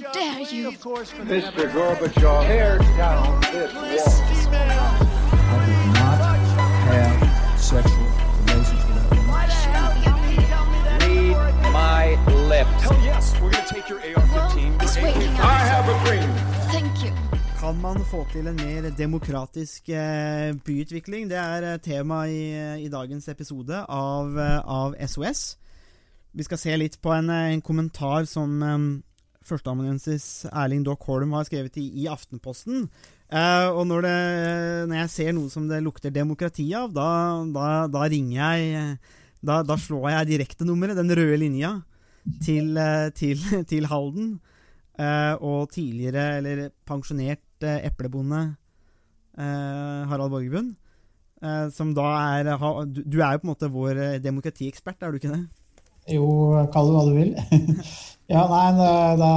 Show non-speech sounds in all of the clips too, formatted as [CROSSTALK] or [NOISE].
dare you? Mr. Gorbachev, tear down this wall. I did not have sexual relations with that woman. Read my lips. Hell yes, we're gonna take your AR-15. Well, I have a dream. Thank you. Kan man få til en mer demokratisk eh, byutvikling? Det er eh, tema i, i dagens episode av, eh, av SOS. Vi skal se litt på en, eh, en kommentar som eh, førsteamanuensis Erling Dock Holm har skrevet i, i Aftenposten. Eh, og når, det, når jeg ser noe som det lukter demokrati av, da, da, da ringer jeg da, da slår jeg direktenummeret, den røde linja, til, eh, til, [LAUGHS] til Halden. Eh, og tidligere, eller pensjonert eh, eplebonde eh, Harald Borgerbund. eh, som da er ha, du, du er jo på en måte vår demokratiekspert, er du ikke det? Jo, kall det hva du vil. [LAUGHS] ja, nei, da, da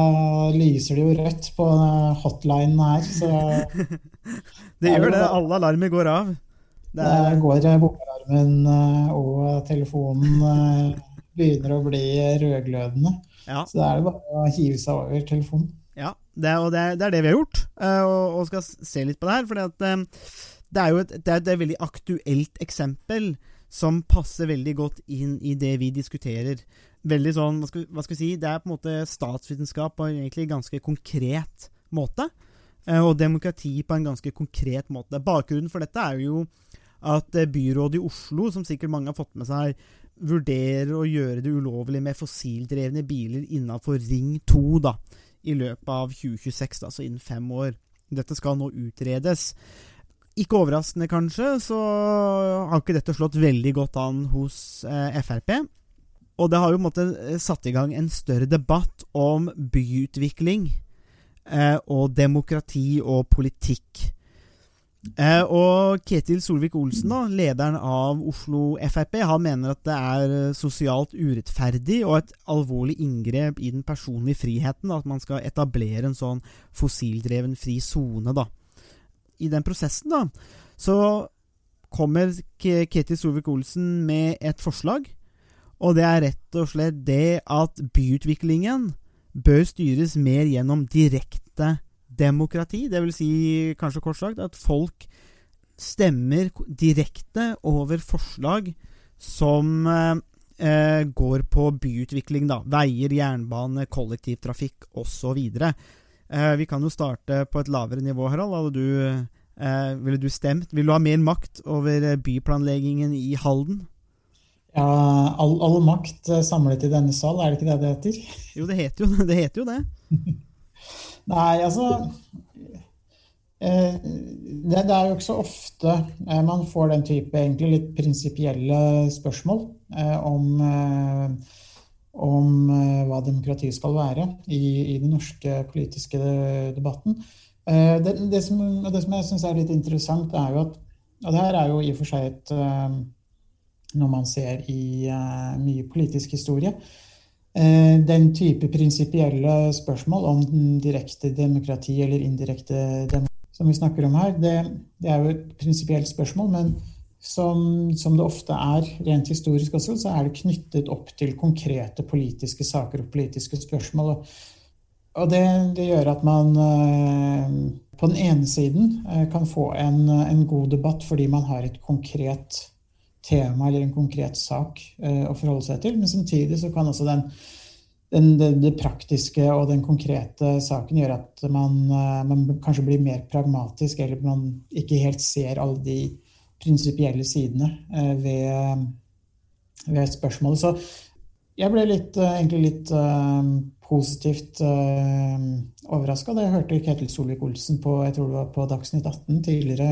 lyser det jo rødt på hotlinen her, så [LAUGHS] Det gjør det. Alle alarmer går av. Det er, går bokalarmen eh, og telefonen eh, begynner å bli rødglødende. ja, Så da er det bare å hive seg over telefonen. ja det, og det er, det er det vi har gjort, eh, og, og skal se litt på det her. For det er jo et, det er et veldig aktuelt eksempel som passer veldig godt inn i det vi diskuterer. Veldig sånn, hva skal, hva skal vi si, Det er på en måte statsvitenskap på en egentlig ganske konkret måte. eh, Og demokrati på en ganske konkret måte. Bakgrunnen for dette er jo at eh, byrådet i Oslo, som sikkert mange har fått med seg, vurderer å gjøre det ulovlig med fossildrevne biler innafor Ring 2 da, i løpet av 2026, altså innen fem år. Dette skal nå utredes. Ikke overraskende, kanskje, så har ikke dette slått veldig godt an hos eh, Frp. Og det har jo på en måte eh, satt i gang en større debatt om byutvikling eh, og demokrati og politikk. Eh, og Ketil Solvik-Olsen, da, lederen av Oslo Frp, han mener at det er eh, sosialt urettferdig og et alvorlig inngrep i den personlige friheten da, at man skal etablere en sånn fossildreven fri sone. da. I den prosessen da, så kommer Ke- Ketil Solvik-Olsen med et forslag, og det er rett og slett det at byutviklingen bør styres mer gjennom direkte demokrati. Det vil si, kanskje kort sagt, at folk stemmer direkte over forslag som eh, går på byutvikling, da. Veier, jernbane, kollektivtrafikk osv. Eh, vi kan jo starte på et lavere nivå, Harald. Du, eh, ville du stemt? Vil du ha mer makt over eh, byplanleggingen i Halden? Ja, all, all makt eh, samlet i denne sal, er det ikke det det heter? [LAUGHS] Jo, det heter jo det. Heter jo det. [LAUGHS] Nei, altså eh, det, det er jo ikke så ofte man får den type egentlig litt prinsipielle spørsmål eh, om, om eh, hva demokrati skal være i, i den norske politiske debatten. Eh, det, det, som, det som jeg syns er litt interessant, er jo at Og det her er jo i og for seg et eh, noe man ser i mye politisk historie. Den type prinsipielle spørsmål om direkte demokrati eller indirekte demokrati som vi snakker om her, det, det er jo et prinsipielt spørsmål, men som, som det ofte er rent historisk også, så er det knyttet opp til konkrete politiske saker og politiske spørsmål. Og, og det, det gjør at man eh, på den ene siden eh, kan få en, en god debatt fordi man har et konkret tema eller en konkret sak eh, å forholde seg til, men samtidig så kan også den den, det, det, praktiske og den konkrete saken gjør at man, man, kanskje blir mer pragmatisk, eller man ikke helt ser alle de prinsipielle sidene eh, ved, ved, spørsmålet. Så jeg ble litt, eh, egentlig litt uh, positivt uh, overraska da jeg hørte Ketil Solvik-Olsen på jeg tror det var på Dagsnytt 18 tidligere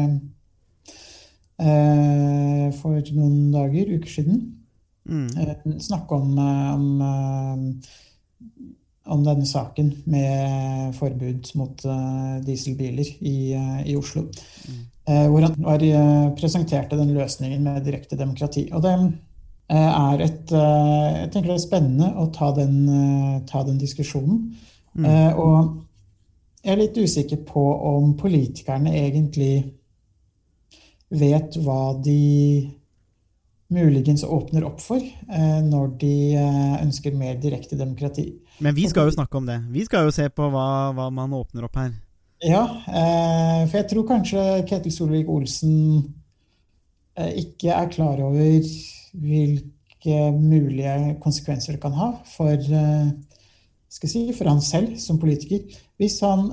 uh, for noen dager, uker siden. Mm. snakke om, om om denne saken med forbud mot uh, dieselbiler i, i Oslo. Mm. Uh, hvor han var, presenterte den løsningen med direkte demokrati. Og det er et Jeg tenker det er spennende å ta den, ta den diskusjonen. Mm. og jeg er litt usikker på om politikerne egentlig vet hva de muligens åpner opp for eh, når de eh, ønsker mer direkte demokrati. Men vi skal jo snakke om det. Vi skal jo se på hva, hva man åpner opp her. Ja, eh, for jeg tror kanskje Ketil Solvik-Olsen eh, ikke er klar over hvilke mulige konsekvenser det kan ha for, eh, si, for han selv som politiker. Hvis han,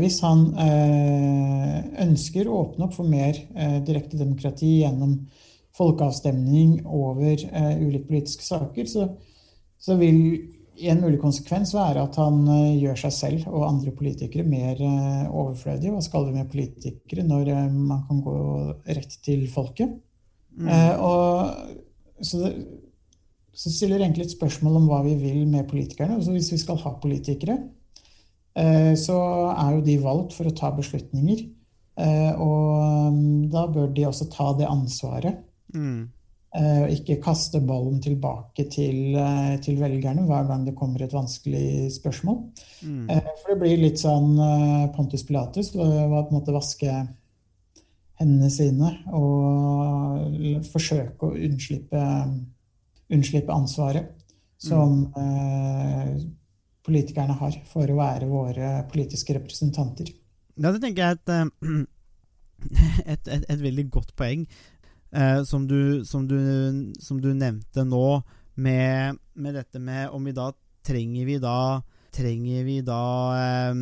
hvis han ønsker å åpne opp for mer direkte demokrati gjennom folkeavstemning over ulike politiske saker, så, så vil en mulig konsekvens er at han eh, gjør seg selv og andre politikere mer eh, overflødige. Hva skal vi med politikere når eh, man kan gå rett til folket? Eh, og, så, det, så stiller egentlig et spørsmål om hva vi vil med politikerne. Altså hvis vi skal ha politikere, eh, så er jo de valgt for å ta beslutninger. Eh, og mm, da bør de også ta det ansvaret. Mm. Eh, Og ikke kaste ballen tilbake til, eh, til velgerne hver gang det kommer et vanskelig spørsmål. Mm. Eh, For det blir litt sånn Pontus Pilatus var på en måte vaske hendene sine og forsøke å unnslippe, unnslippe ansvaret som mm. politikerne har for å være våre politiske representanter. Ja, det tenker jeg er et, [CLEARS THROAT] et, et, et veldig godt poeng. Eh, som, du, som, du, som du nevnte nå, med, med dette med om vi da trenger vi da Trenger vi da eh,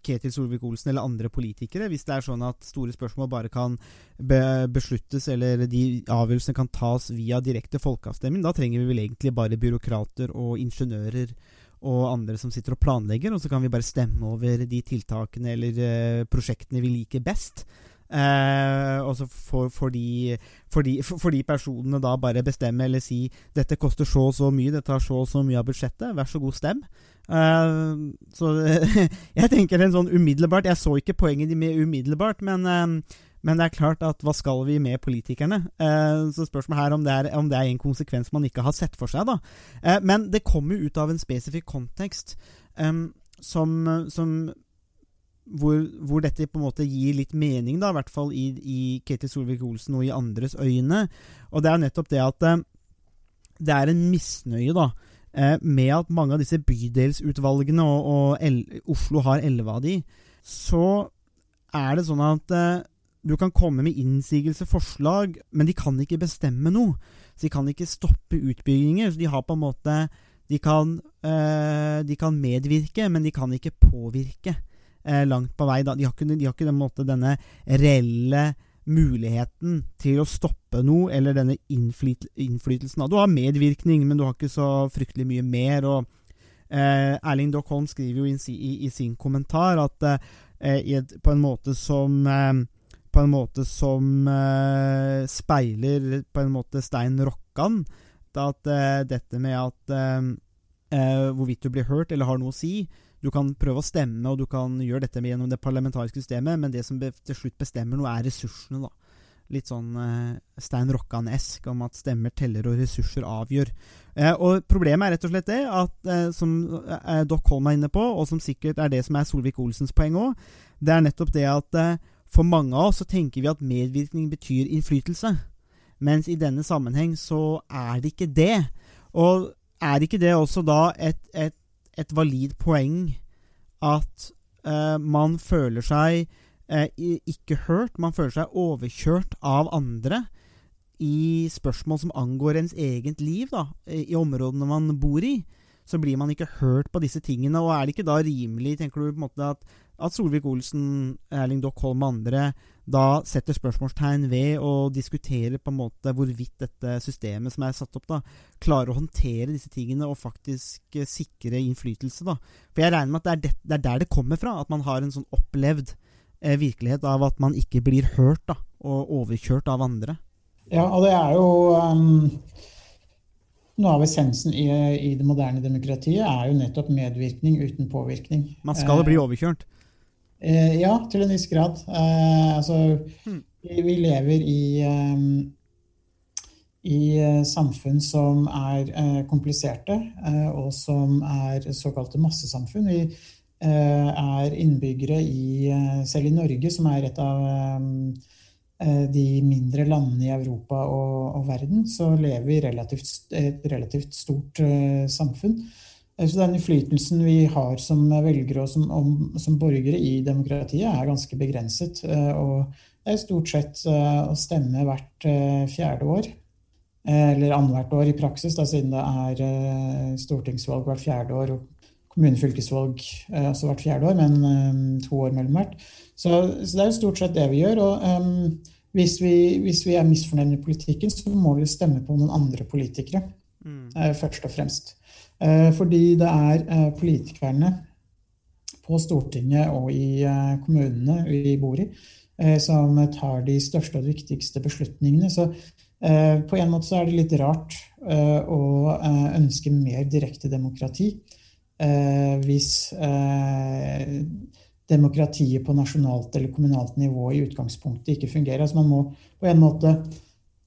Ketil Solvik-Olsen eller andre politikere, hvis det er sånn at store spørsmål bare kan be besluttes, eller de avgjørelsene kan tas via direkte folkeavstemning, da trenger vi vel egentlig bare byråkrater og ingeniører og andre som sitter og planlegger, og så kan vi bare stemme over de tiltakene eller eh, prosjektene vi liker best. Eh, og så for får de personene da bare bestemme eller si dette koster så og så mye, dette tar så og så mye av budsjettet, vær så god, stem. Eh, så [LAUGHS] jeg tenker en sånn umiddelbart Jeg så ikke poenget med umiddelbart, men, eh, men det er klart at hva skal vi med politikerne? Eh, så spørsmålet her om det, er, om det er en konsekvens man ikke har sett for seg, da. Eh, men det kommer jo ut av en spesifikk kontekst eh, som, som hvor, hvor, dette på en måte gir litt mening, da, i hvert fall i, i Ketil Solvik-Olsen og i andres øyne. Og det er nettopp det at eh, det er en misnøye da, eh, med at mange av disse bydelsutvalgene, og, og Oslo har elleve av de, så er det sånn at eh, du kan komme med innsigelse, forslag, men de kan ikke bestemme noe. Så de kan ikke stoppe utbygginger. Så de har på en måte De kan, de kan medvirke, men de kan ikke påvirke eh, langt på vei. Da. De har ikke, de har ikke den måte, denne reelle muligheten til å stoppe noe, eller denne innflyt, innflytelsen. Da. Du har medvirkning, men du har ikke så fryktelig mye mer. og eh, Erling Dockholm skriver jo i, i, i sin kommentar at eh, et, på en måte som eh, på en måte som eh, speiler på en måte Stein Rokkan. At eh, dette med at hvorvidt du blir hørt eller har noe å si Du kan prøve å stemme, og du kan gjøre dette gjennom det parlamentariske systemet, men det som til slutt bestemmer noe, er ressursene. da. Litt sånn Stein Rokkan-esk om at stemmer teller og ressurser avgjør. og Problemet er rett og slett det, at som Dock Holm er inne på, og som sikkert er det som er Solvik-Olsens poeng òg, det er nettopp det at for mange av oss så tenker vi at medvirkning betyr innflytelse. Mens i denne sammenheng så er det ikke det. Og er ikke det også da et, et, et valid poeng at uh, man føler seg uh, ikke hørt? Man føler seg overkjørt av andre i spørsmål som angår ens eget liv, da, i områdene man bor i. Så blir man ikke hørt på disse tingene. Og er det ikke da rimelig, tenker du på en måte at at Solvik-Olsen, Erling Dockholm og andre da setter spørsmålstegn ved og diskuterer på en måte hvorvidt dette systemet som er satt opp, da, klarer å håndtere disse tingene og faktisk eh, sikre innflytelse. da. For jeg regner med at det er, det, det er, der det kommer fra, at man har en sånn opplevd eh, virkelighet av at man ikke blir hørt da, og overkjørt av andre. Ja, og det er jo um, Noe av essensen i, i, det moderne demokratiet er jo nettopp medvirkning uten påvirkning. Man skal jo bli overkjørt. Eh, ja, til en viss grad. Eh, altså, mm. vi, lever i, um, i samfunn som er kompliserte, og som er såkalte massesamfunn. Vi er innbyggere i, selv i Norge, som er et av um, de mindre landene i Europa og, og verden, så lever vi i relativt, et relativt stort samfunn. Så den innflytelsen vi har som velgere og som, om, som borgere i demokratiet, er ganske begrenset. Og det er stort sett å stemme hvert fjerde år. Eller annethvert år i praksis, da, siden det er stortingsvalg hvert fjerde år og kommunefylkesvalg altså hvert fjerde år, men eh, to år mellom hvert. Så, så, det er stort sett det vi gjør. og um, hvis, vi, hvis, vi, er misfornøyd med politikken, så må vi stemme på noen andre politikere, mm. først og fremst. Uh, fordi det er uh, politikerne på Stortinget og i kommunene vi bor i, som tar de største og viktigste beslutningene. Så på en måte så er det litt rart å ønske mer direkte demokrati eh, hvis eh, demokratiet på nasjonalt eller kommunalt nivå i utgangspunktet ikke fungerer. Altså man må på en måte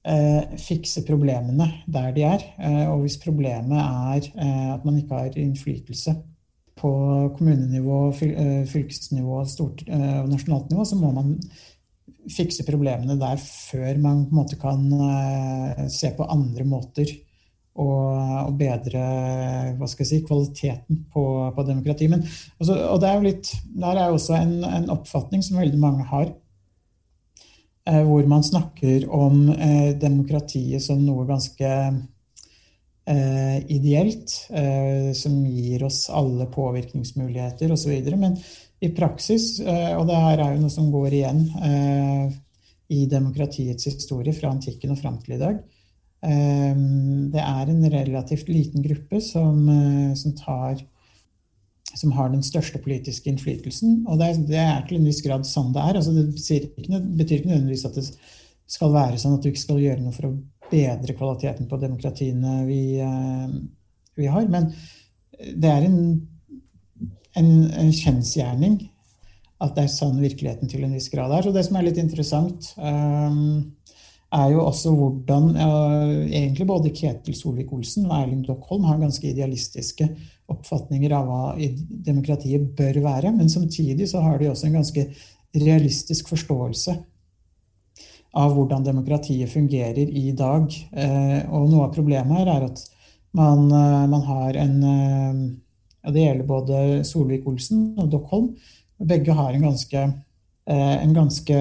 eh, fikse problemene der de er. Eh, og hvis problemet er eh, at man ikke har innflytelse på kommunenivå, eh, fylkesnivå stort, og nasjonalt nivå, så må man fikse problemene der før man på en måte kan se på andre måter og, og bedre si, kvaliteten på, på demokrati. Men, altså, og det er jo litt, Der er også en, en oppfatning som veldig mange har, eh, hvor man snakker om eh, demokratiet som noe ganske eh, ideelt, eh, som gir oss alle påvirkningsmuligheter osv. Men i praksis, eh, og det her er jo noe som går igjen eh, i demokratiets historie fra antikken og fram til i dag, det er en relativt liten gruppe som, eh, som, tar, som har den største politiske innflytelsen. Og det er, det er, til en viss grad sånn det er. Altså det ikke, betyr ikke nødvendigvis at det skal være sånn at du ikke skal gjøre noe for å bedre kvaliteten på demokratiene vi, eh, vi har. Men det er en, en, en kjensgjerning at det er sånn virkeligheten til en viss grad er. Så det som er litt interessant um, er jo også hvordan egentlig både Ketil Solvik-Olsen og Erling Dockholm har ganske idealistiske oppfatninger av hva demokratiet bør være. Men samtidig så har de også en ganske realistisk forståelse av hvordan demokratiet fungerer i dag. Eh, og noe av problemet her er at man, eh, man har en eh, ja, Det gjelder både Solvik-Olsen og Dockholm. Begge har en ganske, en ganske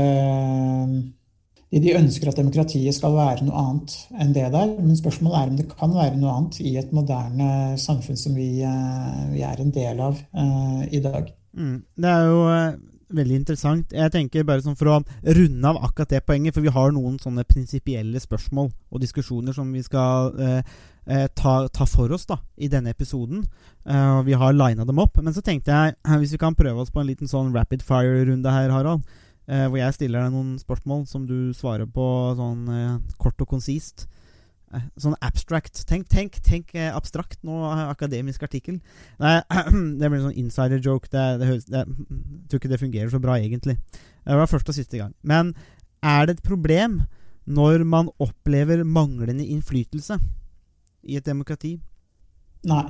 de ønsker at demokratiet skal være noe annet enn det der. Men spørsmålet er om det kan være noe annet i et moderne samfunn som vi, eh, vi er en del av uh, i dag. Mm. Det er jo uh, veldig interessant. Jeg tenker bare sånn For å runde av akkurat det poenget, for vi har noen sånne prinsipielle spørsmål og diskusjoner som vi skal uh, ta, ta, for oss da, i denne episoden. og vi har lina dem opp. Men så tenkte jeg, hvis vi kan prøve oss på en liten sånn rapid fire-runde her, Harald. Eh, hvor jeg stiller deg noen spørsmål som du svarer på sånn eh, kort og konsist. Eh, sånn abstract. Tenk, tenk, tenk eh, abstrakt nå, eh, akademisk artikkel. Nei, [CLEARS THROAT] det blir en sånn insider joke. Det, det, det, jeg tror ikke det fungerer så bra, egentlig. Det var første og siste gang. Men er det et problem når man opplever manglende innflytelse i et demokrati? Nei.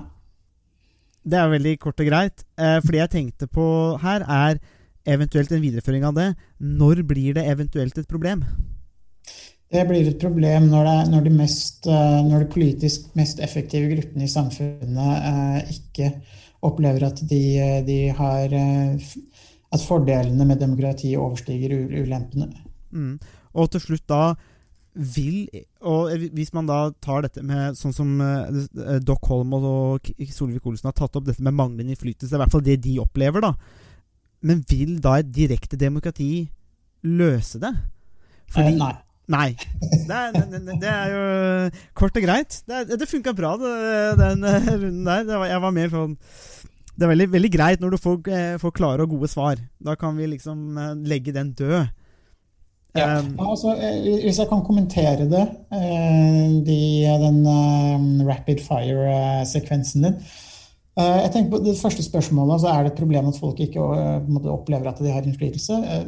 Det er veldig kort og greit. Eh, det jeg tenkte på her, er eventuelt en videreføring av det. Når blir det eventuelt et problem? Det blir et problem når, det, når, de, mest, eh, når de politisk mest effektive gruppene i samfunnet eh, ikke opplever at de, de, har eh, At fordelene med demokrati overstiger ulempene. Mm. Og til slutt da vil og Hvis man da tar dette med sånn som Doc Holm og Solvik-Olsen har tatt opp dette med manglende innflytelse, i hvert fall det de opplever, da men vil da et direkte demokrati løse det? Fordi, eh, nei. Nei. Det er, det, det er, jo kort og greit. Det, det funka bra, den eh, runden der. Var, jeg var mer sånn Det er veldig, veldig greit når du får, eh, får, klare og gode svar. Da kan vi liksom legge den død. Ja, um, altså, hvis jeg kan kommentere det, de, den rapid fire-sekvensen din jeg tenker på Det første spørsmålet altså er det et problem at folk ikke eh, opplever at de har innflytelse. Eh,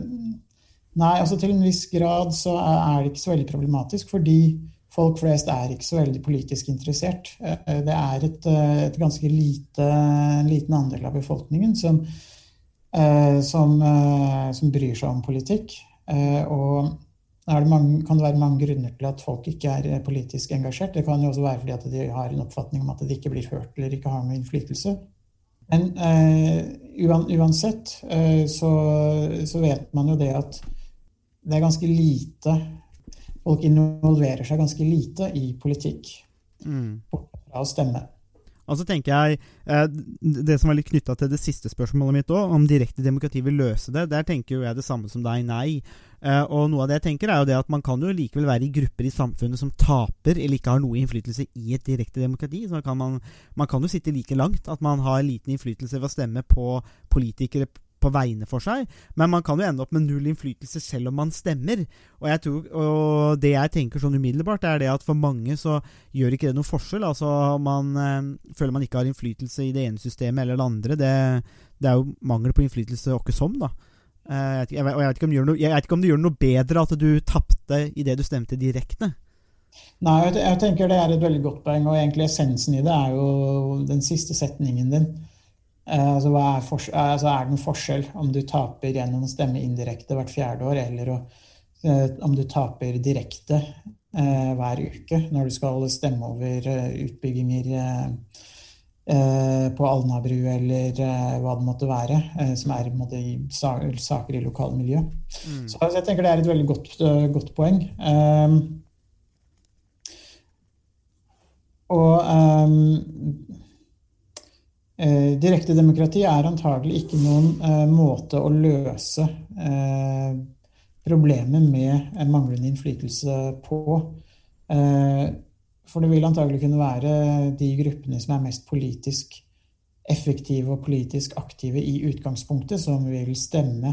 nei, altså til en viss grad så er det ikke så veldig problematisk, fordi folk flest er ikke så veldig politisk interessert. Det er et, et ganske lite, liten andel av befolkningen som, som, som, bryr seg om politikk. Og det mange, kan det være mange grunner til at folk ikke er eh, politisk engasjert. Det kan jo også være fordi at de har en oppfatning om at de ikke blir hørt eller ikke har noe innflytelse. Men uh, uansett uh, så, så, vet man jo det at det er ganske lite Folk involverer seg ganske lite i politikk. Mm. Fra å stemme. Og så tenker jeg, eh, Det som er litt knytta til det siste spørsmålet mitt òg, om direkte demokrati vil løse det, der tenker jo jeg det samme som deg, nei. Eh, og noe av det jeg tenker er jo det at man kan jo likevel være i grupper i samfunnet som taper eller ikke har noe innflytelse i et direkte demokrati. Så kan man, man kan jo sitte like langt at man har liten innflytelse ved å stemme på politikere på vegne for seg, men man kan jo ende opp med null innflytelse selv om man stemmer. Og, jeg tror, og det jeg tenker sånn umiddelbart, er det at for mange så gjør ikke det noen forskjell. Altså man øh, føler man ikke har innflytelse i det ene systemet eller det andre. Det, det er jo mangel på innflytelse åkke som, da. Uh, jeg, vet, og jeg vet, noe, jeg vet, ikke om det gjør noe bedre at du tapte det du stemte direkte. Nei, jeg tenker det er et veldig godt poeng, og egentlig essensen i det er jo den siste setningen din. Eh, altså, er, altså, er, det en forskjell om du taper gjennom å stemme indirekte hvert fjerde år, eller å, eh, om du taper direkte eh, hver uke når du skal stemme over eh, utbygginger eh, eh, på Alnabru eller hva det måtte være, som er måte, i saker i lokalmiljøet. Mm. Så altså, jeg tenker det er et veldig godt, godt poeng. og um, Eh, Direktedemokrati er antagelig ikke noen eh, måte å løse eh, problemet med manglende innflytelse på. For det vil antagelig kunne være de gruppene som er mest politisk effektive og politisk aktive i utgangspunktet, som vil stemme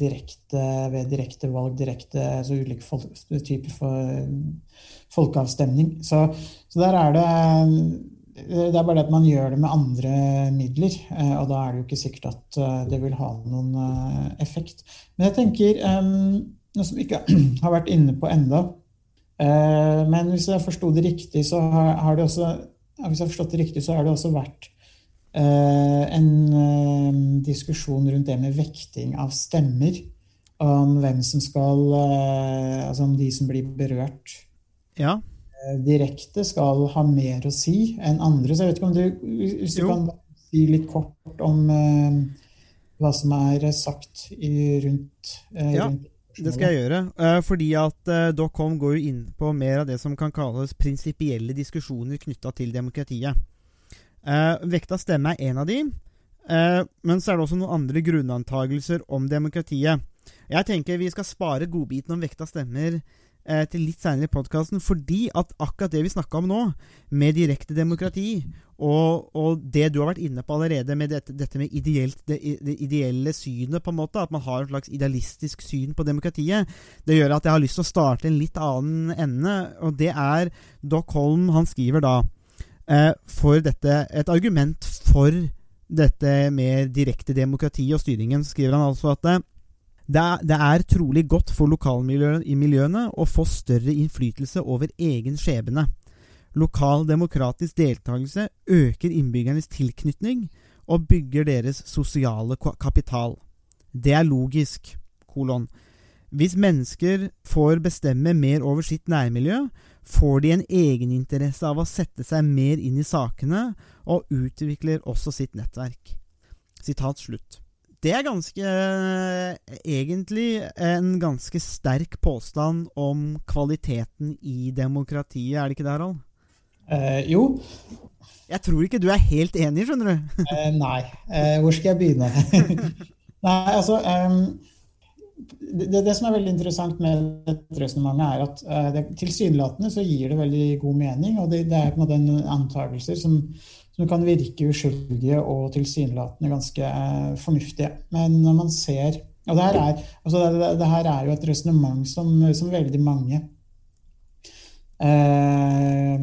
direkte, ved direkte valg, direkte altså ulike folk, typer for folkeavstemning. Så, så der er det det er bare det at man gjør det med andre midler, eh, og da er det jo ikke sikkert at eh, det vil ha noen eh, effekt. Men jeg tenker noe som ikke [CLEARS THROAT] har vært inne på enda, men hvis jeg forsto det riktig, så har det også hvis jeg har forstått det riktig, så har det også vært en diskusjon rundt det med vekting av stemmer. Om hvem som skal Altså om de som blir berørt. Ja. Eh, direkte skal ha mer å si enn andre. Så jeg vet ikke om du, hvis du kan si litt kort om uh, hva som er sagt i, rundt, uh, ja. rundt det skal jeg gjøre. Fordi at Docom går jo inn på mer av det som kan kalles prinsipielle diskusjoner knytta til demokratiet. Vekta stemme er en av de, men så er det også noen andre grunnantagelser om demokratiet. Jeg tenker vi skal spare godbiten om vekta stemmer eh, til litt seinere i podkasten, fordi at akkurat det vi snakka om nå, med direkte demokrati, og, og, det du har vært inne på allerede med dette, dette med ideelt, det, det, ideelle synet, på en måte, at man har et slags idealistisk syn på demokratiet, det gjør at jeg har lyst til å starte en litt annen ende, og det er Doc Holm, han skriver da eh, for dette Et argument for dette med direkte demokrati og styringen, skriver han altså at eh, det er, det er, trolig godt for lokalmiljøene å få større innflytelse over egen skjebne. Lokal demokratisk deltakelse øker innbyggernes tilknytning og bygger deres sosiale kapital. Det er logisk. Kolon. Hvis mennesker får bestemme mer over sitt nærmiljø, får de en egeninteresse av å sette seg mer inn i sakene, og utvikler også sitt nettverk. Sitat slutt. Det er ganske Egentlig en ganske sterk påstand om kvaliteten i demokratiet, er det ikke det, Harald? Eh, jo. Jeg tror ikke du er helt enig, skjønner du. [LAUGHS] eh, nei. Eh, hvor skal jeg begynne? [LAUGHS] nei, altså det, det, som er veldig interessant med dette resonnementet, er at uh, det, tilsynelatende så gir det veldig god mening. Og det, det er på en måte antakelser som som kan virke uskyldige og tilsynelatende ganske eh, fornuftige. Men når man ser Og det her er, altså det, det her er jo et resonnement som, som, veldig mange eh,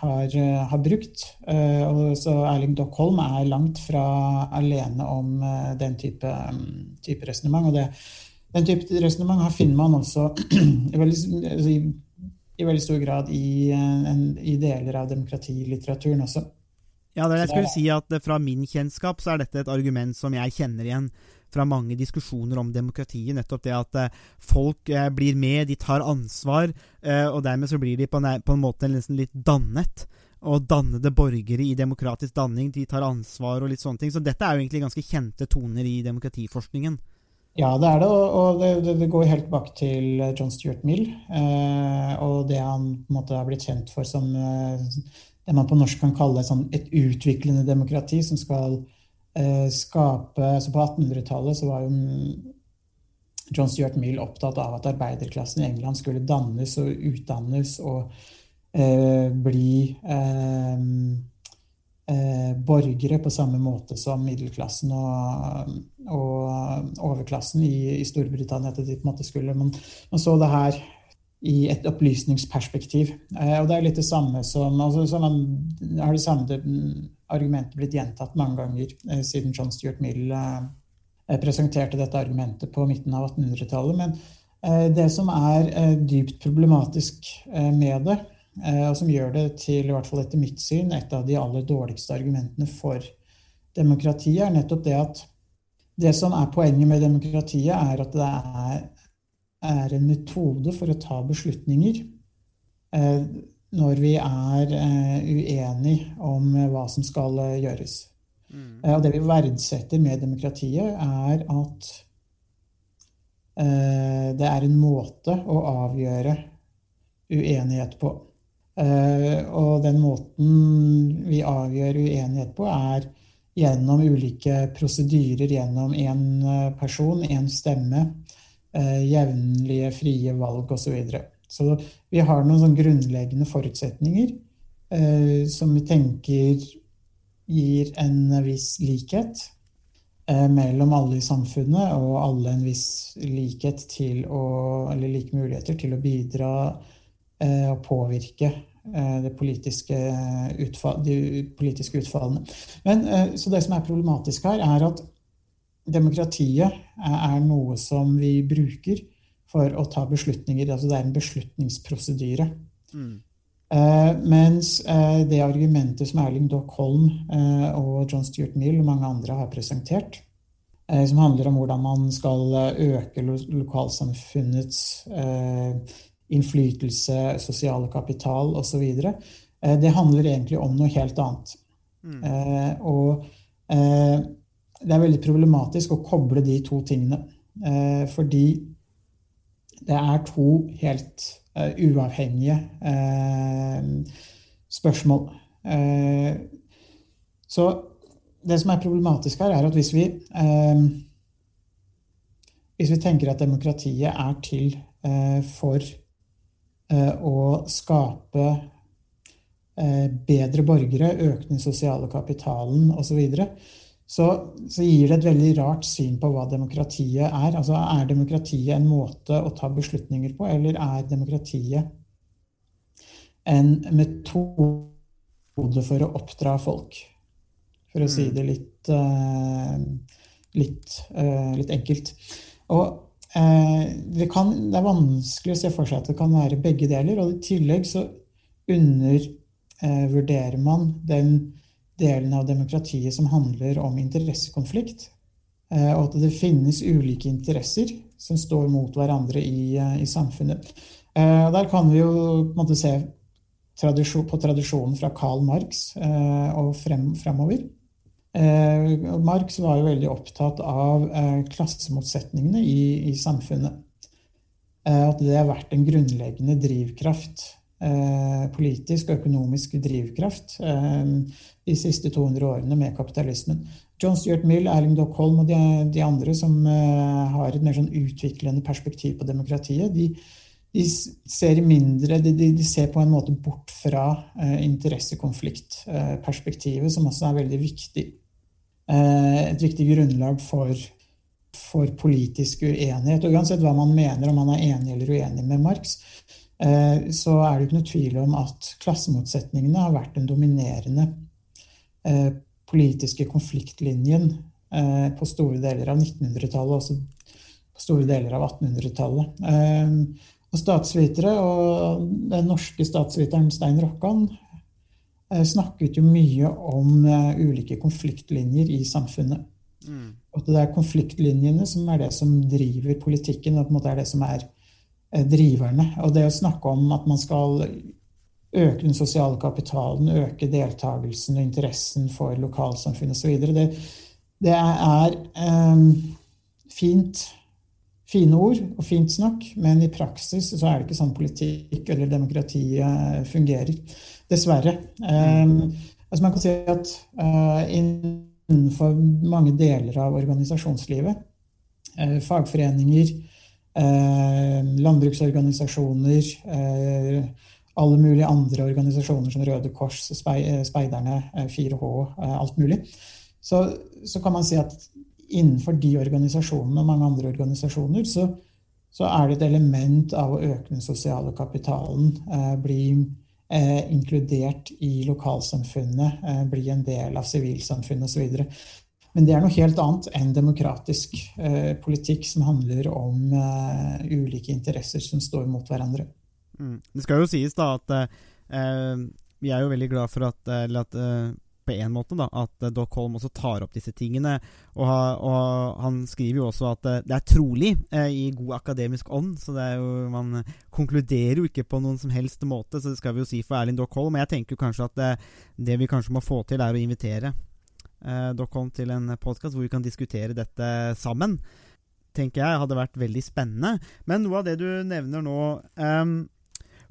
har, har, brukt. Eh, og så Erling Dockholm er langt fra alene om eh, den type, type resonnement. Og det, den type resonnement finner man også [CLEARS THROAT] i altså i veldig stor grad i, eh, en, i deler av demokratilitteraturen også. Ja, det jeg skulle si at Fra min kjennskap så er dette et argument som jeg kjenner igjen fra mange diskusjoner om demokratiet. Nettopp det at eh, folk eh, blir med, de tar ansvar, eh, og dermed så blir de på en, på en måte nesten litt dannet. Og dannede borgere i demokratisk danning, de tar ansvar og litt sånne ting. Så dette er jo egentlig ganske kjente toner i demokratiforskningen. Ja, det er det, og- det, det, går helt bak til John Stuart Mill. Eh, og det han på en måte har blitt kjent for som eh, det man på norsk kan kalle et, sånn, utviklende demokrati, som skal eh, skape Så på 1800-tallet så var jo mm, John Stuart Mill opptatt av at arbeiderklassen i England skulle dannes og utdannes og eh, bli eh, eh, borgere på samme måte som middelklassen og, og overklassen i, i Storbritannia. etter de måte skulle, man, man så det her i et opplysningsperspektiv. Eh, og det er litt det samme som altså, så man har det samme mm, argumentet blitt gjentatt mange ganger eh, siden John Stuart Mill eh, eh, presenterte dette argumentet på midten av 1800-tallet. Men eh, det som er eh, dypt problematisk eh, med det, eh, og som gjør det til, i hvert fall etter mitt syn, et av de aller dårligste argumentene for demokratiet, er nettopp det at det som er poenget med demokratiet, er at det er, er en metode for å ta beslutninger eh, når vi er eh, uenige om eh, hva som skal eh, gjøres. Eh, Og det vi verdsetter med demokratiet, er at eh, det er en måte å avgjøre uenighet på. Eh, Og den måten vi avgjør uenighet på, er gjennom ulike prosedyrer, gjennom én person, én stemme, eh, jevnlige, frie valg osv. Så, videre. så vi har noen sånn grunnleggende forutsetninger eh, som vi tenker gir en viss likhet eh, mellom alle i samfunnet, og alle en viss likhet til å, eller like muligheter til å bidra eh, og påvirke eh, det politiske utfall, de politiske utfallene. Men, eh, så det som er problematisk her, er at demokratiet er, noe som vi bruker for å ta beslutninger. Altså det er en beslutningsprosedyre. Eh, mens eh, det argumentet som Erling Dock Holm eh, og John Stuart Mill og mange andre har presentert, eh, som handler om hvordan man skal eh, øke lo lokalsamfunnets eh, innflytelse, sosiale kapital osv., eh, det handler egentlig om noe helt annet. Eh, og eh, det er veldig problematisk å koble de to tingene. Eh, fordi det er to helt eh, uavhengige eh, spørsmål. Eh, så det som er problematisk her, er at hvis vi Hvis vi tenker at demokratiet er til eh, for å skape eh, bedre borgere, øke den sosiale kapitalen osv., så, videre, så, gir det et veldig rart syn på hva demokratiet er. Altså, Er demokratiet en måte å ta beslutninger på, eller er demokratiet en metode for å oppdra folk? For å si det litt, eh, litt, eh, litt enkelt. Og eh, det, kan, det er vanskelig å se for seg at det kan være begge deler. Og i tillegg så undervurderer man den delen av demokratiet som handler om interessekonflikt. eh, Og at det finnes ulike interesser som står mot hverandre i, eh, i samfunnet. Eh, Der kan vi jo på måte se tradisjon, på tradisjonen fra Karl Marx eh, og frem, fremover. Eh, Marx var jo veldig opptatt av eh, klassemotsetningene i, i samfunnet. Eh, at det har vært en grunnleggende drivkraft, eh, politisk og økonomisk drivkraft, eh, de siste 200 årene med kapitalismen. John Stuart Mill, Erling Dockholm og de, de andre som eh, har et mer sånn utviklende perspektiv på demokratiet, de, de ser mindre de, de, ser på en måte bort fra eh, interessekonfliktperspektivet, som også er veldig viktig. Eh, et viktig grunnlag for, for politisk uenighet. Og uansett hva man mener, om man er enig eller uenig med Marx, eh, så er det ikke noe tvil om at klassemotsetningene har vært den dominerende eh, politiske konfliktlinjen på store deler av 1900-tallet, også på store deler av 1800-tallet. Eh, og statsvitere, og den norske statsviteren Stein Rokkan, snakket jo mye om eh, ulike konfliktlinjer i samfunnet. At det er konfliktlinjene som er det som driver politikken, og på en måte er det som er eh, driverne. Og det å snakke om at man skal øke den sosiale kapitalen, øke deltakelsen og interessen for lokalsamfunn osv., det, det er, er um, fint fine ord og fint snakk, men i praksis så er det ikke sånn politikk eller demokratiet fungerer. Dessverre. Um, altså man kan si at uh, innenfor mange deler av organisasjonslivet, uh, fagforeninger, uh, landbruksorganisasjoner, alle mulige andre organisasjoner som Røde Kors, Speiderne, 4H, alt mulig, så, så kan man si at innenfor de organisasjonene og mange andre organisasjoner, så, så, er det et element av å øke den sosiale kapitalen. Eh, bli eh, inkludert i lokalsamfunnet, eh, bli en del av sivilsamfunnet osv. Men det er noe helt annet enn demokratisk eh, politikk som handler om eh, ulike interesser som står mot hverandre. Mm. Det skal jo sies da at eh, vi er jo veldig glad for at, at på en måte da, at uh, Doc Holm også tar opp disse tingene. Og, og han skriver jo også at uh, det er trolig uh, i god akademisk ånd, så det er jo, man konkluderer jo ikke på noen som helst måte, så det skal vi jo si for Erling Doc Holm. Men jeg tenker jo kanskje at det vi kanskje må få til, er å invitere Doc Holm til en podkast hvor vi kan diskutere dette sammen. Tenker jeg hadde vært veldig spennende. Men noe av det du nevner nå um,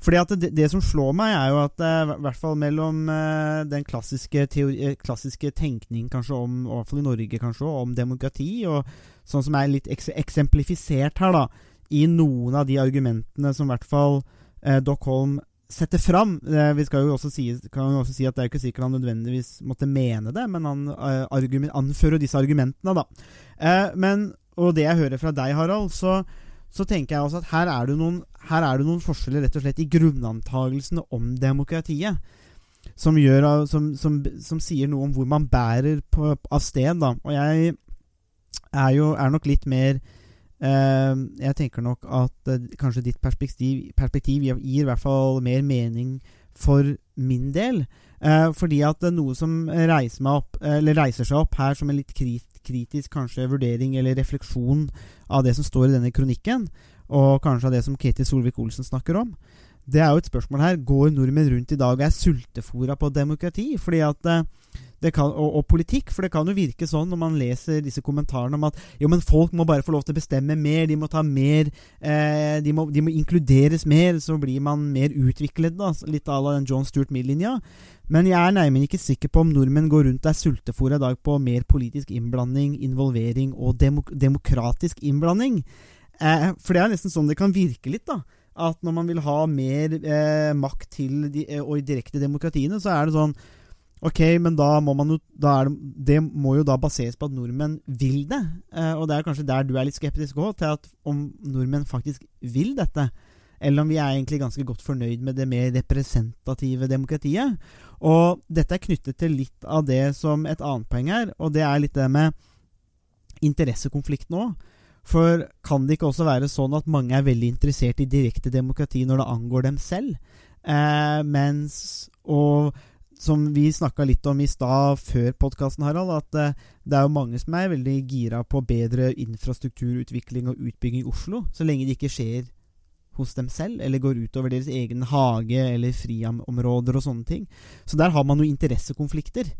fordi at det, det, som slår meg, er jo at eh, i hvert fall mellom uh, den klassiske, teori, eh, klassiske tenkning kanskje om, i hvert fall i Norge kanskje, om demokrati, og sånn som er litt eks eksemplifisert her, da, i noen av de argumentene som i hvert fall uh, Doc Holm setter fram. Uh, vi skal jo også si, kan jo også si at det er ikke sikkert han nødvendigvis måtte mene det, men han anfører disse argumentene, da. men, og det jeg hører fra deg, Harald, så så tenker jeg også at her er, det noen, er det noen forskjeller rett og slett i grunnantagelsene om demokratiet. Som, gjør, som, som, som sier noe om hvor man bærer på, av sted. Da. Og jeg er jo er nok litt mer eh, Jeg tenker nok at eh, kanskje ditt perspektiv, perspektiv gir, i hvert fall mer mening for min del. Eh, fordi at noe som reiser, opp, reiser, seg opp her som en litt krit, kritisk kanskje vurdering eller refleksjon av det som står i denne kronikken, og kanskje av det som Ketil Solvik-Olsen snakker om, det er jo et spørsmål her. Går nordmenn rundt i dag og er sultefòra på demokrati? Fordi at eh, kan, og, og, politikk. For det kan jo virke sånn når man leser disse kommentarene om at jo, men folk må bare få lov til å bestemme mer, de må ta mer eh, de, må, de, må, inkluderes mer, så blir man mer utviklet, da. Litt à la den John Stuart Mill-linja. Men jeg er nærmere ikke sikker på om nordmenn går rundt og er sultefòra i dag på mer politisk innblanding, involvering og demok demokratisk innblanding. Eh, for det er nesten sånn det kan virke litt, da. At når man vil ha mer eh, makt til de, eh, og direkte demokratiene, så er det sånn Ok, men da må man jo da det, det, må jo da baseres på at nordmenn vil det. Eh, og det er kanskje der du er litt skeptisk òg, til at om nordmenn faktisk vil dette. Eller om vi er egentlig ganske godt fornøyd med det mer representative demokratiet. Og dette er knyttet til litt av det som et annet poeng er, og det er litt det med interessekonflikt nå. For kan det ikke også være sånn at mange er veldig interessert i direkte demokrati når det angår dem selv? Eh, mens og som vi snakka litt om i stad før podkasten, Harald, at uh, det er jo mange som er veldig gira på bedre infrastrukturutvikling og utbygging i Oslo, så lenge det ikke skjer hos dem selv, eller går utover deres egen hage eller friområder og sånne ting. Så der har man jo interessekonflikter.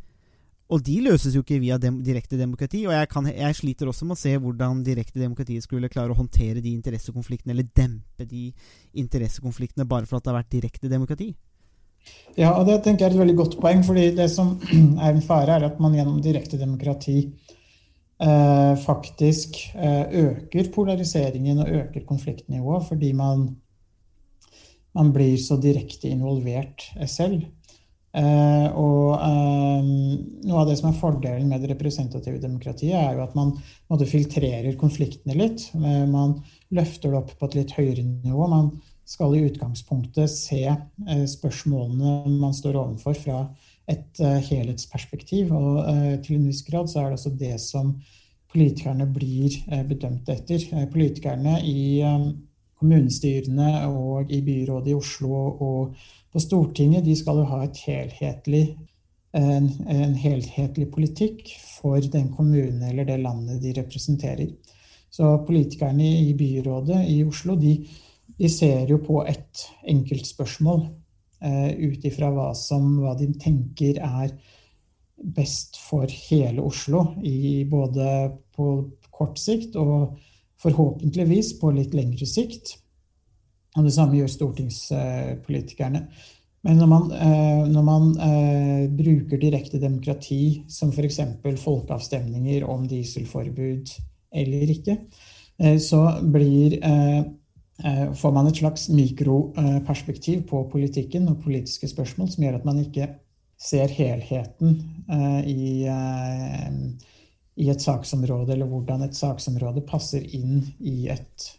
Og de løses jo ikke via dem, direkte demokrati. Og jeg, kan, jeg, sliter også med å se hvordan direkte demokrati skulle klare å håndtere de interessekonfliktene, eller dempe de interessekonfliktene bare for at det har vært direkte demokrati. Ja, og det tenker jeg er et veldig godt poeng. fordi det som [CLEARS THROAT] er en fare, er at man gjennom direkte demokrati eh, faktisk eh, øker polariseringen og øker konfliktnivået fordi man, man blir så direkte involvert selv. Eh, og eh, noe av det som er fordelen med det representative demokratiet, er jo at man måtte, filtrerer konfliktene litt. Eh, man løfter det opp på et litt høyere nivå. man skal i utgangspunktet se eh, spørsmålene man står overfor, fra et eh, helhetsperspektiv. Og eh, til en viss grad så er det også det som politikerne blir bedømt etter. Politikerne i kommunestyrene og i byrådet i Oslo og på Stortinget de skal jo ha et helhetlig en, en helhetlig politikk for den kommunen eller det landet de representerer. Så politikerne i byrådet i Oslo de, de ser jo på et enkeltspørsmål eh, ut ifra hva, hva de tenker er best for hele Oslo, i både på kort sikt og forhåpentligvis på litt lengre sikt. Og det samme gjør stortingspolitikerne. Men når man, eh, når man eh, bruker direkte demokrati, som f.eks. folkeavstemninger om dieselforbud eller ikke, eh, så blir, får man et slags mikroperspektiv på politikken og politiske spørsmål som gjør at man ikke ser helheten i, i et saksområde, eller hvordan et saksområde passer inn i et,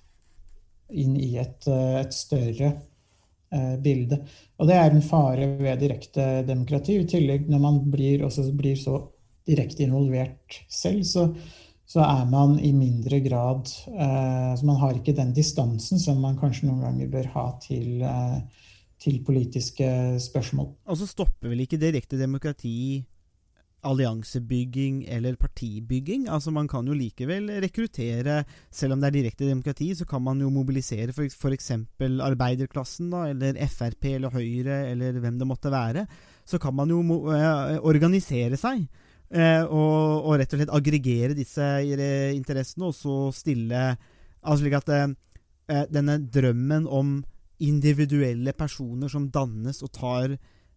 inn i et, et større Eh, bilde. Og det er en fare ved direkte demokrati. I tillegg, når man blir, blir så direkte involvert selv, så, så, er man i mindre grad eh, så Man har ikke den distansen som man kanskje noen ganger bør ha til, eh, til politiske spørsmål. Og så stopper vel ikke direkte demokrati alliansebygging eller partibygging. Altså Man kan jo likevel rekruttere, selv om det er direkte demokrati, så kan man jo mobilisere f.eks. arbeiderklassen, da, eller Frp eller Høyre, eller hvem det måtte være. Så kan man jo eh, organisere seg. Eh, og, og, rett og slett aggregere disse interessene, og så stille Altså slik at eh, eh, denne drømmen om individuelle personer som dannes og tar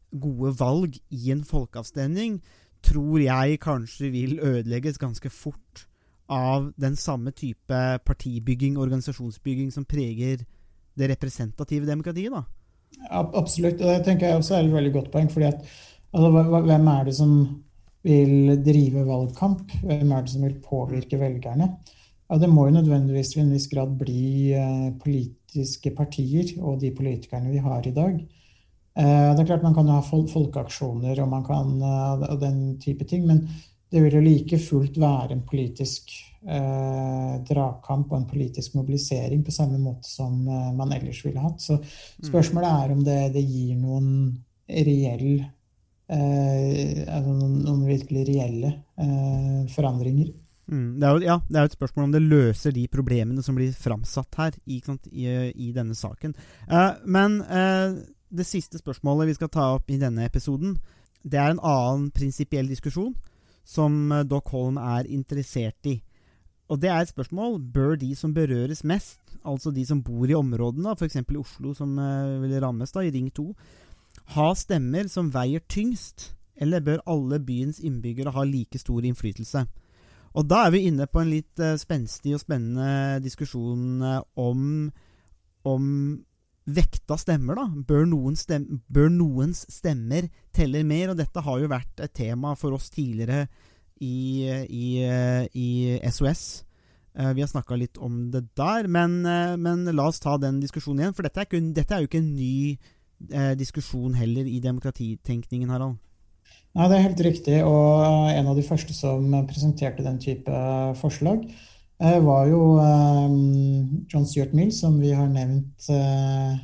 gode valg i en folkeavstemning, tror jeg kanskje vil ødelegges ganske fort av den samme type partibygging, organisasjonsbygging, som preger det representative demokratiet, da. Absolutt. og Det tenker jeg også er et veldig godt poeng. fordi at altså, Hvem er det som vil drive valgkamp? Hvem er det som vil påvirke velgerne? Ja, Det må jo nødvendigvis til en viss grad bli eh, politiske partier og de politikerne vi har i dag. Eh, det er klart Man kan ha folkeaksjoner og, man kan, eh, og den type ting, men det vil jo like fullt være en politisk eh, dragkamp og en politisk mobilisering på samme måte som man ellers ville hatt. Så mm. spørsmålet er om det, det gir noen reell noen, noen, virkelig reelle eh, forandringer. Mm, det, er jo, ja, det er jo et spørsmål om det løser de problemene som blir framsatt her i, i, i denne saken. men det siste spørsmålet vi skal ta opp i denne episoden, det er en annen prinsipiell diskusjon som eh, Doc Holm er interessert i. Og det er et spørsmål bør de som berøres mest, altså de som bor i områdene, f.eks. i Oslo som uh, vil rammes da, i Ring 2, ha stemmer som veier tyngst, eller bør alle byens innbyggere ha like stor innflytelse? Og da er vi inne på en litt uh, spenstig og spennende diskusjon uh, om, om vekta stemmer, da? Bør, noen stem, bør, noens stemmer telle mer? Og dette har jo vært et tema for oss tidligere i, i, i SOS. Eh, vi har snakka litt om det der, men, eh, men, la oss ta den diskusjonen igjen. For dette er, kun, dette er jo ikke en ny eh, diskusjon heller i demokratitenkningen, Harald. Nei, det er helt riktig. Og en av de første som presenterte den type forslag, Eh, var jo eh, John Stuart Mill, som vi har nevnt eh,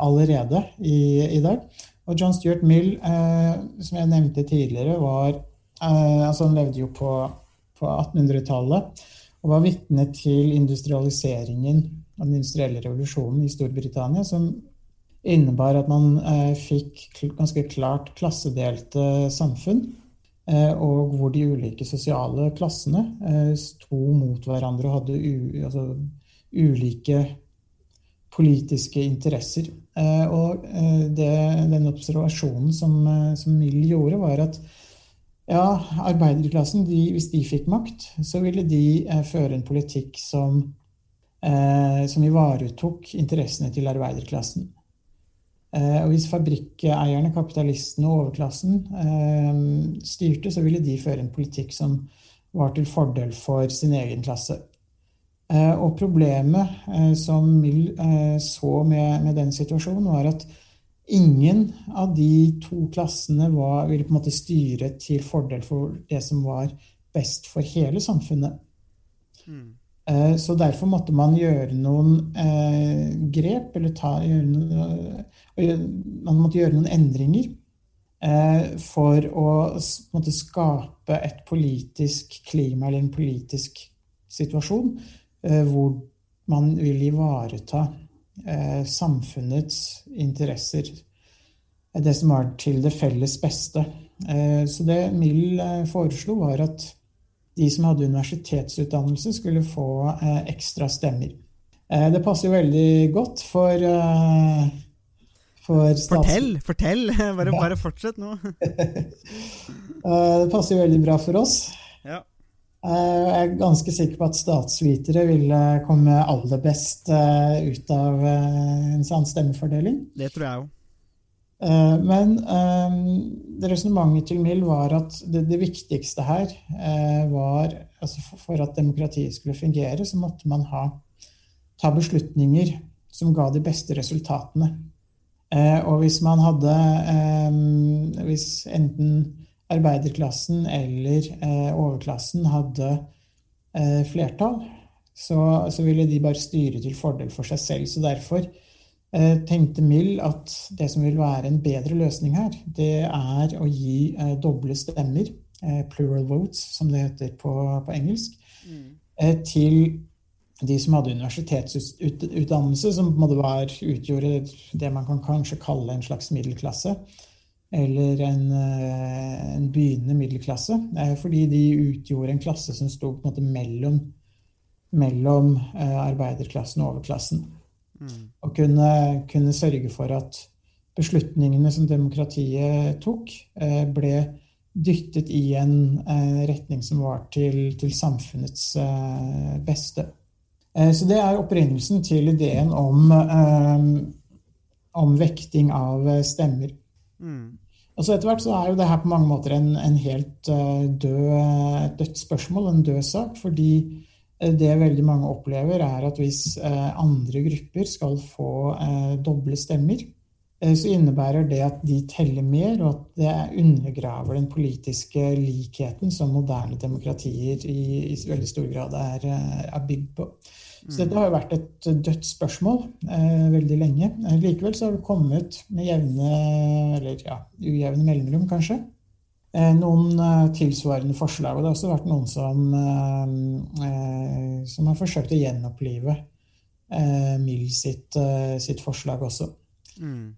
allerede i, i dag. Og John Stuart Mill, som jeg nevnte tidligere, var altså Han levde jo på, på 1800-tallet og var vitne til industrialiseringen av den industrielle revolusjonen i Storbritannia, som innebar at man fikk ganske klart klassedelte samfunn. Eh, og hvor de ulike sosiale klassene eh, sto mot hverandre og hadde u, altså, ulike politiske interesser. Eh, og det, den observasjonen som, som Mill gjorde, var at ja, arbeiderklassen, de, hvis de fikk makt, så ville de føre en politikk som, som ivaretok interessene til arbeiderklassen. Eh, og hvis fabrikkeierne, kapitalistene og overklassen eh, styrte, så ville de føre en politikk som var til fordel for sin egen klasse. Eh, og problemet som Mill så med, med, den situasjonen, var at ingen av de to klassene var, ville på en måte styre til fordel for det som var best for hele samfunnet. Mm. Eh, så derfor måtte man gjøre noen eh, grep, eller ta, noe, man måtte gjøre noen endringer eh, for å måte skape et politisk klima eller en politisk situasjon eh, hvor man vil ivareta eh, samfunnets interesser. Det som var til det felles beste. Eh, Så det Mill foreslo, var at de som hadde universitetsutdannelse, skulle få eh, ekstra stemmer. Eh, Det passer jo veldig godt for, eh, for Fortell! Fortell! [LAUGHS] Bare, bare fortsett nå. [LAUGHS] Eh, Det passer jo veldig bra for oss. Ja. Eh, Jeg er ganske sikker på at statsvitere ville komme aller best ut av en sånn stemmefordeling. Det tror jeg jo. Eh, Men eh, det resonnementet til Mill var at det, det viktigste her eh, var altså for- at demokratiet skulle fungere, så måtte man ha, ta beslutninger som ga de beste resultatene. Og hvis man hadde Hvis enten arbeiderklassen eller overklassen hadde flertall, så, så ville de bare styre til fordel for seg selv. Så derfor tenkte Mill at det som vil være en bedre løsning her, det er å gi eh, doble stemmer, eh, plural votes, som det heter på, på engelsk, eh, til de som hadde universitetsutdannelse, som var, utgjorde det man kan kanskje kalle en slags middelklasse. Eller en, eh, en begynnende middelklasse. eh, Fordi de utgjorde en klasse som sto på en måte mellom, mellom eh, arbeiderklassen og overklassen og kunne, kunne sørge for at beslutningene som demokratiet tok, eh, ble dyttet i en eh, retning som var til, til samfunnets eh, beste. Eh, Så det er opprinnelsen til ideen om, om vekting av stemmer. Og så etter hvert så er jo det her på mange måter en, en helt død, dødt spørsmål, en død sak, fordi det veldig mange opplever, er at hvis eh, andre grupper skal få eh, doble stemmer, eh, så innebærer det at de teller mer, og at det undergraver den politiske likheten som moderne demokratier i, i veldig stor grad er, er bygd på. Så dette har jo vært et dødt spørsmål eh, veldig lenge. Likevel så har det kommet med jevne, eller ja, ujevne mellomrom, kanskje, noen eh, tilsvarende forslag. Og det har også vært noen som, eh, eh, som har forsøkt å gjenopplive eh, Mill sitt, eh, sitt forslag også. Mm.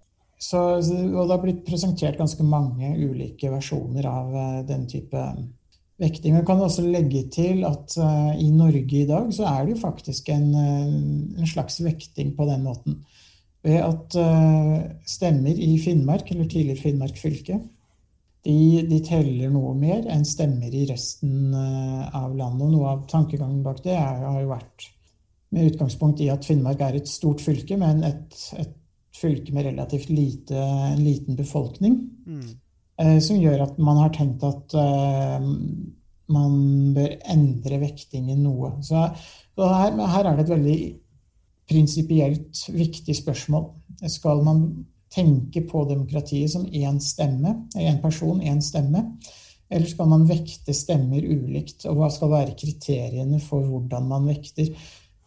så- og det har blitt presentert ganske mange ulike versjoner av eh, den type vekting. Men kan også legge til at eh, i Norge i dag så er det jo faktisk en, eh, en slags vekting på den måten. Ved at eh, stemmer i Finnmark, eller tidligere Finnmark fylke, de, de teller noe mer enn stemmer i resten eh, av landet. Og noe av tankegangen bak det er, har jo vært med utgangspunkt i at Finnmark er et stort fylke, men et, et fylke med relativt lite, en liten befolkning. Eh, som gjør at man har tenkt at eh, man bør endre vektingen noe. Så, så her, her er det et veldig prinsipielt viktig spørsmål. Skal man tenke på demokratiet som én stemme, én person, én stemme? Eller skal man vekte stemmer ulikt? Og hva skal være kriteriene for hvordan man vekter?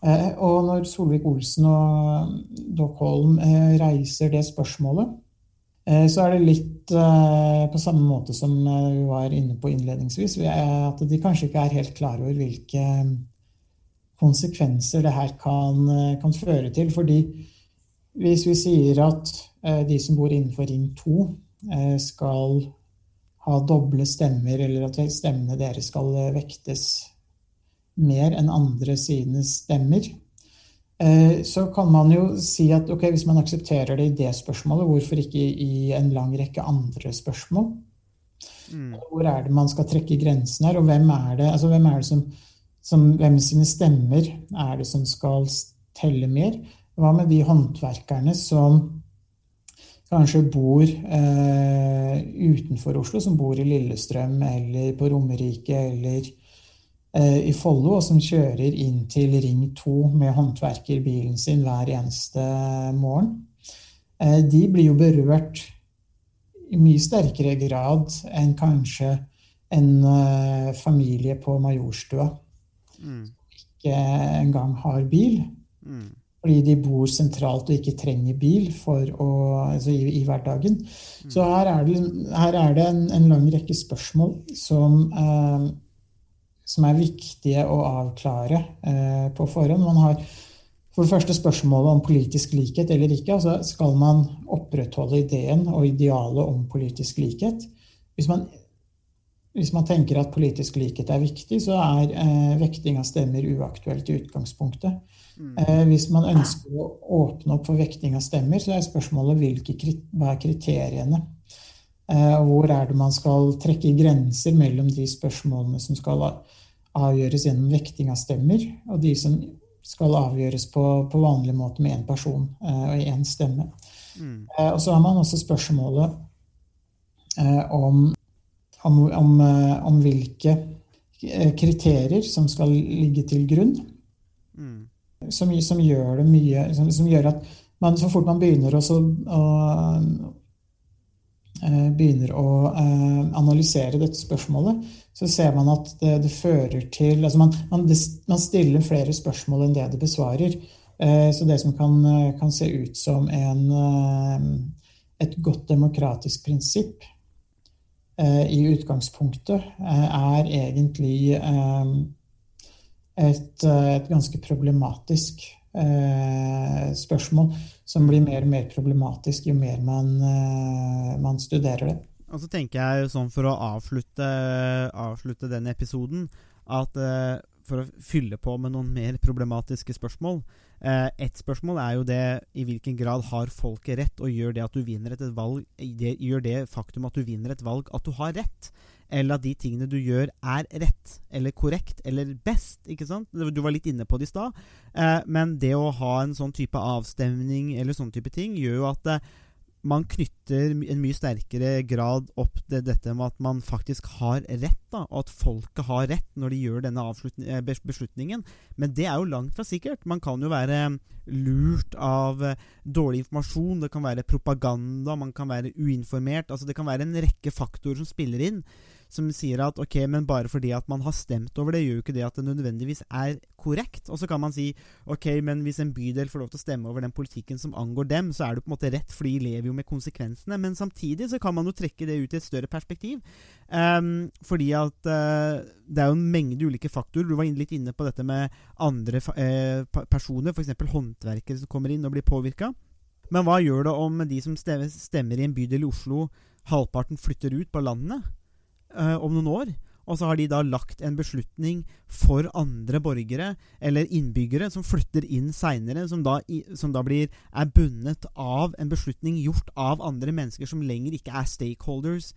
Eh, Og når Solvik-Olsen og Dockholm eh, reiser det spørsmålet, Eh, så er det litt eh, på samme måte som eh, vi var inne på innledningsvis, at de kanskje ikke er helt klar over hvilke konsekvenser det her kan, eh, kan føre til. Fordi hvis vi sier at eh, de som bor innenfor Ring 2 eh, skal ha doble stemmer, eller at stemmene deres skal eh, vektes mer enn andre sine stemmer, så kan man jo si at okay, hvis man aksepterer det i det spørsmålet, hvorfor ikke i en lang rekke andre spørsmål? Hvor er det man skal trekke grensen her, og hvem er det, altså hvem er det som, som Hvem sine stemmer er det som skal telle mer? Hva med de håndverkerne som kanskje bor eh, utenfor Oslo, som bor i Lillestrøm eller på Romerike eller i Follo, og som kjører inn til Ring 2 med håndverkerbilen sin hver eneste morgen. De blir jo berørt i mye sterkere grad enn kanskje en familie på Majorstua som ikke engang har bil. Fordi de bor sentralt og ikke trenger bil for å, altså i, i hverdagen. Så her er det, her er det en, en, lang rekke spørsmål som, eh, som er viktige å avklare eh, på forhånd. Man har for det første spørsmålet om politisk likhet eller ikke. altså Skal man opprettholde ideen og idealet om politisk likhet? Hvis man hvis man tenker at politisk likhet er viktig, så er eh, vekting av stemmer uaktuelt i utgangspunktet. Mm. Eh, hvis man ønsker å åpne opp for vekting av stemmer, så er spørsmålet hvilke, hva er kriteriene? Eh, hvor er det man skal trekke grenser mellom de spørsmålene som skal avgjøres gjennom vekting av stemmer, og de som skal avgjøres på, på vanlig måte med én person eh, og én stemme. Mm. Eh, og så har man også spørsmålet eh, om om, om, eh, om, hvilke eh, kriterier som skal ligge til grunn. Mm. Som, som, gjør det mye som, som, gjør at man, så fort man begynner å, å eh, begynner å analysere dette spørsmålet, så ser man at det, det fører til altså man, man, man, stiller flere spørsmål enn det det besvarer. Så det som kan, kan se ut som en, et godt demokratisk prinsipp, i utgangspunktet eh, er egentlig eh, et, et ganske problematisk spørsmål som blir mer og mer problematisk jo mer man, man studerer det. Og så tenker jeg sånn for å avslutte, avslutte den episoden at for å fylle på med noen mer problematiske spørsmål, Eh, et spørsmål er jo det i hvilken grad har folket rett, og gjør det at du vinner et valg det, Gjør det faktum at du vinner et valg, at du har rett? Eller at de tingene du gjør, er rett, eller korrekt, eller best. ikke sant? Du var litt inne på det i stad. Eh, men det å ha en sånn type avstemning eller sånn type ting gjør jo at eh, man knytter en mye sterkere grad opp til dette med at man faktisk har rett, da, og at folket har rett når de gjør denne eh, beslutningen. Men det er jo langt fra sikkert. Man kan jo være lurt av eh, dårlig informasjon, det kan være propaganda, man kan være uinformert. altså Det kan være en rekke faktorer som spiller inn som sier at ok, men bare fordi at man har stemt over det, gjør jo ikke det at det nødvendigvis er korrekt. Og så kan man si ok, men hvis en bydel får lov til å stemme over den politikken som angår dem, så er det på en måte rett, for de lever jo med konsekvensene. Men samtidig så kan man jo trekke det ut i et større perspektiv. Um, fordi at uh, det er jo en mengde ulike faktorer. Du var litt inne på dette med andre uh, personer, f.eks. håndverkere som kommer inn og blir påvirka. Men hva gjør det om de som stemmer i en bydel i Oslo, halvparten flytter ut på landet? Uh, om noen år. Og så har de da lagt en beslutning for andre borgere, eller innbyggere, som flytter inn seinere, som, som, da blir, er bundet av en beslutning gjort av andre mennesker som lenger ikke er stakeholders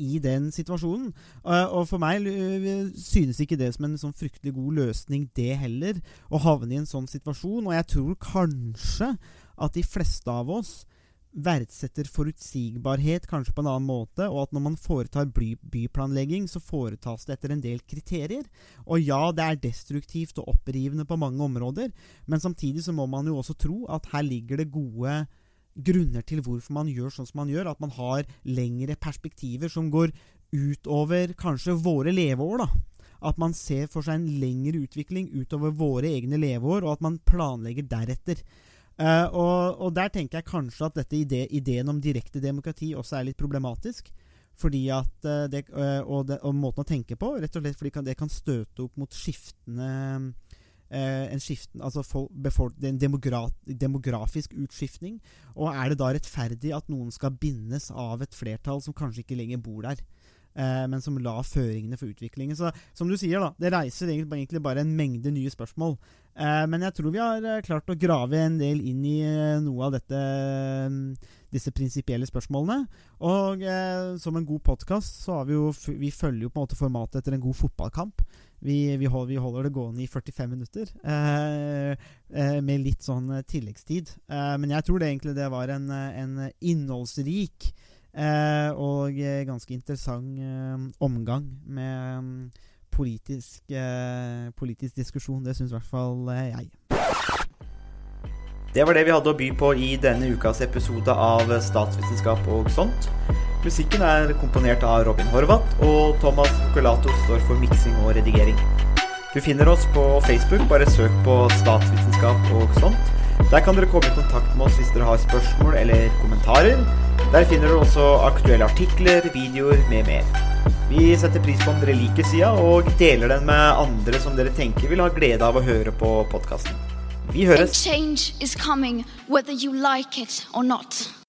i den situasjonen. Uh, og for meg uh, synes ikke det som en sånn fryktelig god løsning, det heller, å havne i en sånn situasjon. Og jeg tror kanskje at de fleste av oss verdsetter forutsigbarhet kanskje på en annen måte, og at når man foretar by byplanlegging, så foretas det etter en del kriterier. Og ja, det er destruktivt og opprivende på mange områder, men samtidig så må man jo også tro at her ligger det gode grunner til hvorfor man gjør sånn som man gjør, at man har lengre perspektiver som går utover kanskje våre leveår, da at man ser for seg en lengre utvikling utover våre egne leveår, og at man planlegger deretter. Uh, og, og, der tenker jeg kanskje at dette ide, ideen om direkte demokrati også er litt problematisk. Fordi at uh, det, uh, og, det, og, måten å tenke på, rett og slett fordi kan, det kan støte opp mot skiftende en skiften, altså for, en demogra demografisk utskiftning. Og er det da rettferdig at noen skal bindes av et flertall som kanskje ikke lenger bor der? eh, men som la føringene for utviklingen. Så som du sier, da, det reiser egentlig bare en mengde nye spørsmål. Eh, men jeg tror vi har eh, klart å grave en del inn i eh, noe av dette mm, disse prinsipielle spørsmålene. Og eh, som en god podkast så har vi jo Vi følger jo på en måte formatet etter en god fotballkamp. Vi, vi, holder, vi holder, det gående i 45 minutter, eh, eh, med litt sånn tilleggstid. men jeg tror det egentlig det var en, en innholdsrik Eh, og eh, ganske interessant eh, omgang med um, politisk, eh, politisk, diskusjon. Det syns i hvert fall eh, jeg. Det var det vi hadde å by på i denne ukas episode av Statsvitenskap og sånt. Musikken er komponert av Robin Horvath, og Thomas Colato står for miksing og redigering. Du finner oss på Facebook, bare søk på Statsvitenskap og sånt. Der kan dere komme i kontakt med oss hvis dere har spørsmål eller kommentarer. Der finner du også aktuelle artikler, videoer med mer. Vi setter pris på om dere liker sida, og deler den med andre som dere tenker vil ha glede av å høre på podkasten. Vi høres. høres. change is coming whether you like it or not.